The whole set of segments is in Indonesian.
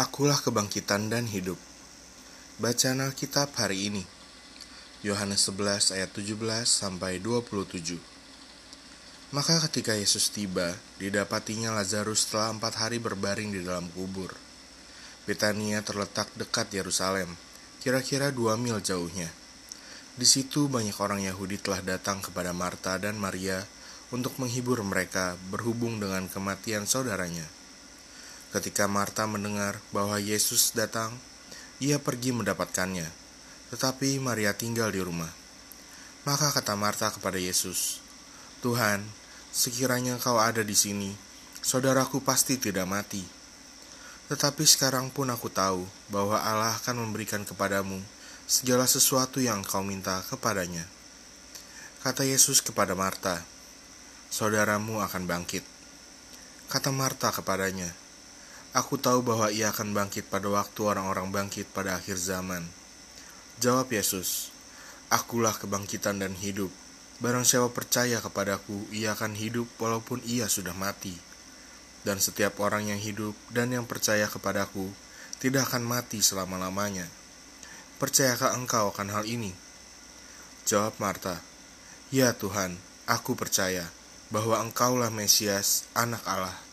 Akulah kebangkitan dan hidup. Bacaan Alkitab hari ini. Yohanes 11 ayat 17 sampai 27. Maka ketika Yesus tiba, didapatinya Lazarus setelah empat hari berbaring di dalam kubur. Betania terletak dekat Yerusalem, kira-kira dua mil jauhnya. Di situ banyak orang Yahudi telah datang kepada Marta dan Maria untuk menghibur mereka berhubung dengan kematian saudaranya. Ketika Marta mendengar bahwa Yesus datang, ia pergi mendapatkannya, tetapi Maria tinggal di rumah. Maka kata Marta kepada Yesus, "Tuhan, sekiranya Kau ada di sini, saudaraku pasti tidak mati. Tetapi sekarang pun aku tahu bahwa Allah akan memberikan kepadamu segala sesuatu yang kau minta kepadanya." Kata Yesus kepada Marta, "Saudaramu akan bangkit." Kata Marta kepadanya, Aku tahu bahwa ia akan bangkit pada waktu orang-orang bangkit pada akhir zaman. Jawab Yesus, Akulah kebangkitan dan hidup. Barang siapa percaya kepadaku, ia akan hidup walaupun ia sudah mati. Dan setiap orang yang hidup dan yang percaya kepadaku tidak akan mati selama-lamanya. Percayakah engkau akan hal ini? Jawab Marta, Ya Tuhan, aku percaya bahwa engkaulah Mesias, anak Allah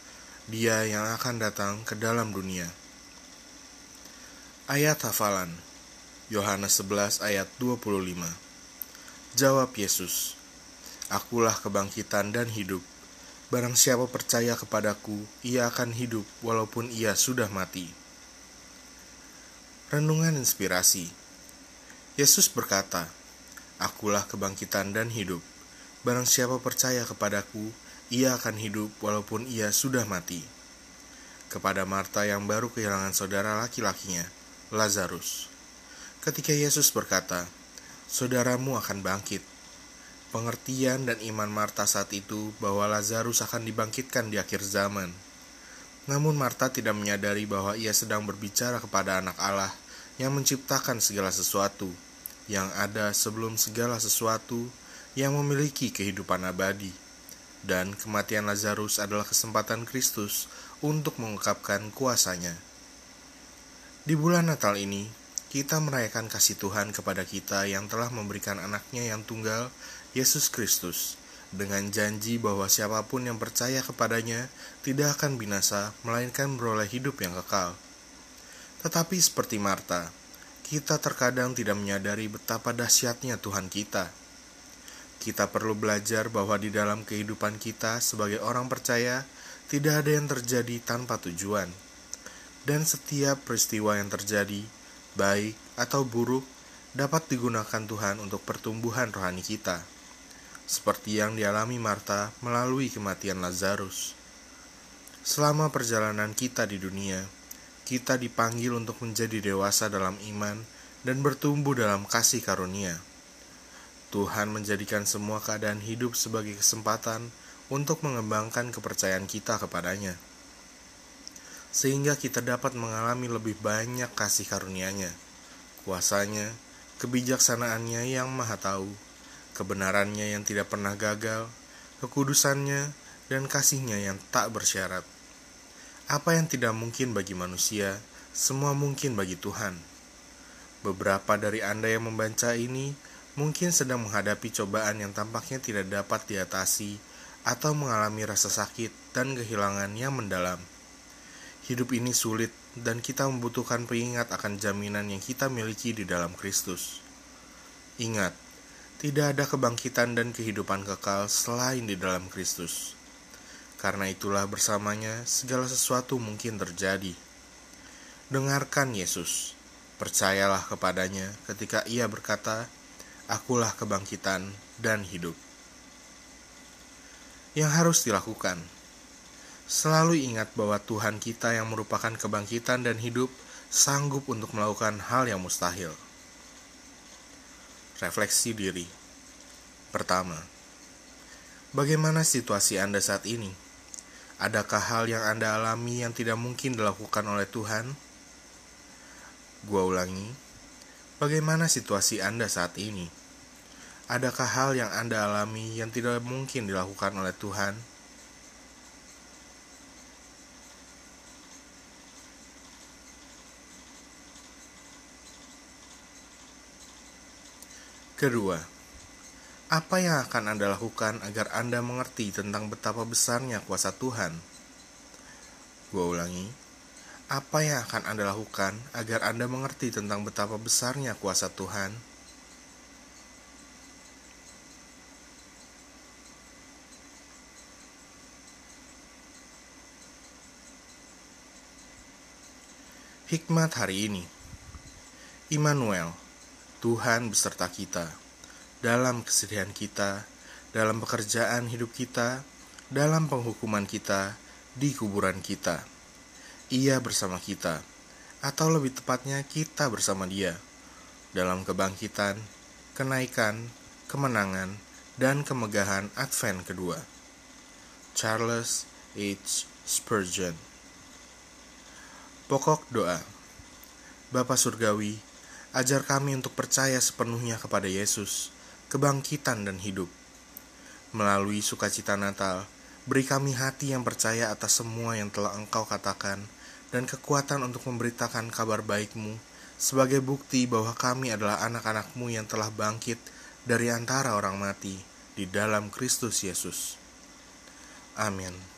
dia yang akan datang ke dalam dunia. Ayat hafalan Yohanes 11 ayat 25 Jawab Yesus Akulah kebangkitan dan hidup. Barang siapa percaya kepadaku Ia akan hidup walaupun ia sudah mati. Renungan inspirasi. Yesus berkata Akulah kebangkitan dan hidup. Barang siapa percaya kepadaku ia akan hidup walaupun ia sudah mati. Kepada Marta yang baru kehilangan saudara laki-lakinya, Lazarus. Ketika Yesus berkata, "Saudaramu akan bangkit." Pengertian dan iman Marta saat itu bahwa Lazarus akan dibangkitkan di akhir zaman. Namun Marta tidak menyadari bahwa ia sedang berbicara kepada anak Allah yang menciptakan segala sesuatu, yang ada sebelum segala sesuatu, yang memiliki kehidupan abadi dan kematian Lazarus adalah kesempatan Kristus untuk mengungkapkan kuasanya. Di bulan Natal ini, kita merayakan kasih Tuhan kepada kita yang telah memberikan anaknya yang tunggal, Yesus Kristus, dengan janji bahwa siapa pun yang percaya kepadanya tidak akan binasa, melainkan beroleh hidup yang kekal. Tetapi seperti Marta, kita terkadang tidak menyadari betapa dahsyatnya Tuhan kita kita perlu belajar bahwa di dalam kehidupan kita sebagai orang percaya tidak ada yang terjadi tanpa tujuan. Dan setiap peristiwa yang terjadi, baik atau buruk, dapat digunakan Tuhan untuk pertumbuhan rohani kita. Seperti yang dialami Marta melalui kematian Lazarus. Selama perjalanan kita di dunia, kita dipanggil untuk menjadi dewasa dalam iman dan bertumbuh dalam kasih karunia. Tuhan menjadikan semua keadaan hidup sebagai kesempatan untuk mengembangkan kepercayaan kita kepadanya, sehingga kita dapat mengalami lebih banyak kasih karunia-Nya, kuasanya, kebijaksanaannya yang maha tahu, kebenarannya yang tidak pernah gagal, kekudusannya, dan kasihnya yang tak bersyarat. Apa yang tidak mungkin bagi manusia, semua mungkin bagi Tuhan. Beberapa dari Anda yang membaca ini mungkin sedang menghadapi cobaan yang tampaknya tidak dapat diatasi atau mengalami rasa sakit dan kehilangan yang mendalam. Hidup ini sulit dan kita membutuhkan pengingat akan jaminan yang kita miliki di dalam Kristus. Ingat, tidak ada kebangkitan dan kehidupan kekal selain di dalam Kristus. Karena itulah bersamanya segala sesuatu mungkin terjadi. Dengarkan Yesus, percayalah kepadanya ketika ia berkata, Akulah kebangkitan dan hidup. Yang harus dilakukan, selalu ingat bahwa Tuhan kita yang merupakan kebangkitan dan hidup sanggup untuk melakukan hal yang mustahil. Refleksi diri. Pertama, bagaimana situasi Anda saat ini? Adakah hal yang Anda alami yang tidak mungkin dilakukan oleh Tuhan? Gua ulangi, Bagaimana situasi Anda saat ini? Adakah hal yang Anda alami yang tidak mungkin dilakukan oleh Tuhan? Kedua, apa yang akan Anda lakukan agar Anda mengerti tentang betapa besarnya kuasa Tuhan? Gua ulangi, apa yang akan Anda lakukan agar Anda mengerti tentang betapa besarnya kuasa Tuhan? Hikmat hari ini Immanuel, Tuhan beserta kita, dalam kesedihan kita, dalam pekerjaan hidup kita, dalam penghukuman kita, di kuburan kita. Ia bersama kita, atau lebih tepatnya kita bersama dia, dalam kebangkitan, kenaikan, kemenangan, dan kemegahan Advent kedua. Charles H. Spurgeon Pokok doa Bapa Surgawi, ajar kami untuk percaya sepenuhnya kepada Yesus, kebangkitan dan hidup. Melalui sukacita Natal, beri kami hati yang percaya atas semua yang telah Engkau katakan dan kekuatan untuk memberitakan kabar baikmu sebagai bukti bahwa kami adalah anak-anakmu yang telah bangkit dari antara orang mati di dalam Kristus Yesus. Amin.